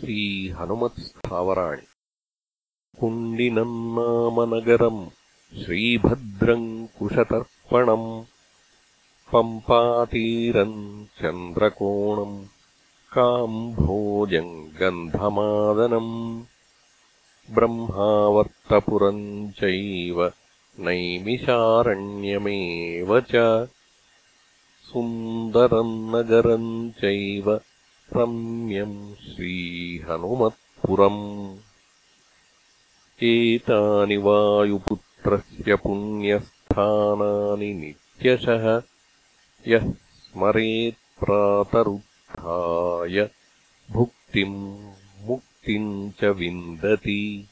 श्रीहनुमत्स्थावराणि कुण्डिनम् नाम नगरम् श्रीभद्रम् कुशतर्पणम् पम्पातीरम् चन्द्रकोणम् काम्भोजम् गन्धमादनम् ब्रह्मावर्तपुरम् चैव नैमिषारण्यमेव च सुन्दरम् नगरम् चैव रम्यम् श्रीहनुमत्पुरम्। एतानि वायुपुत्रस्य पुण्यस्थानानि नित्यशः। यः स्मरेत्प्रातरुत्थाय भुक्तिम् मुक्तिम् च विन्दति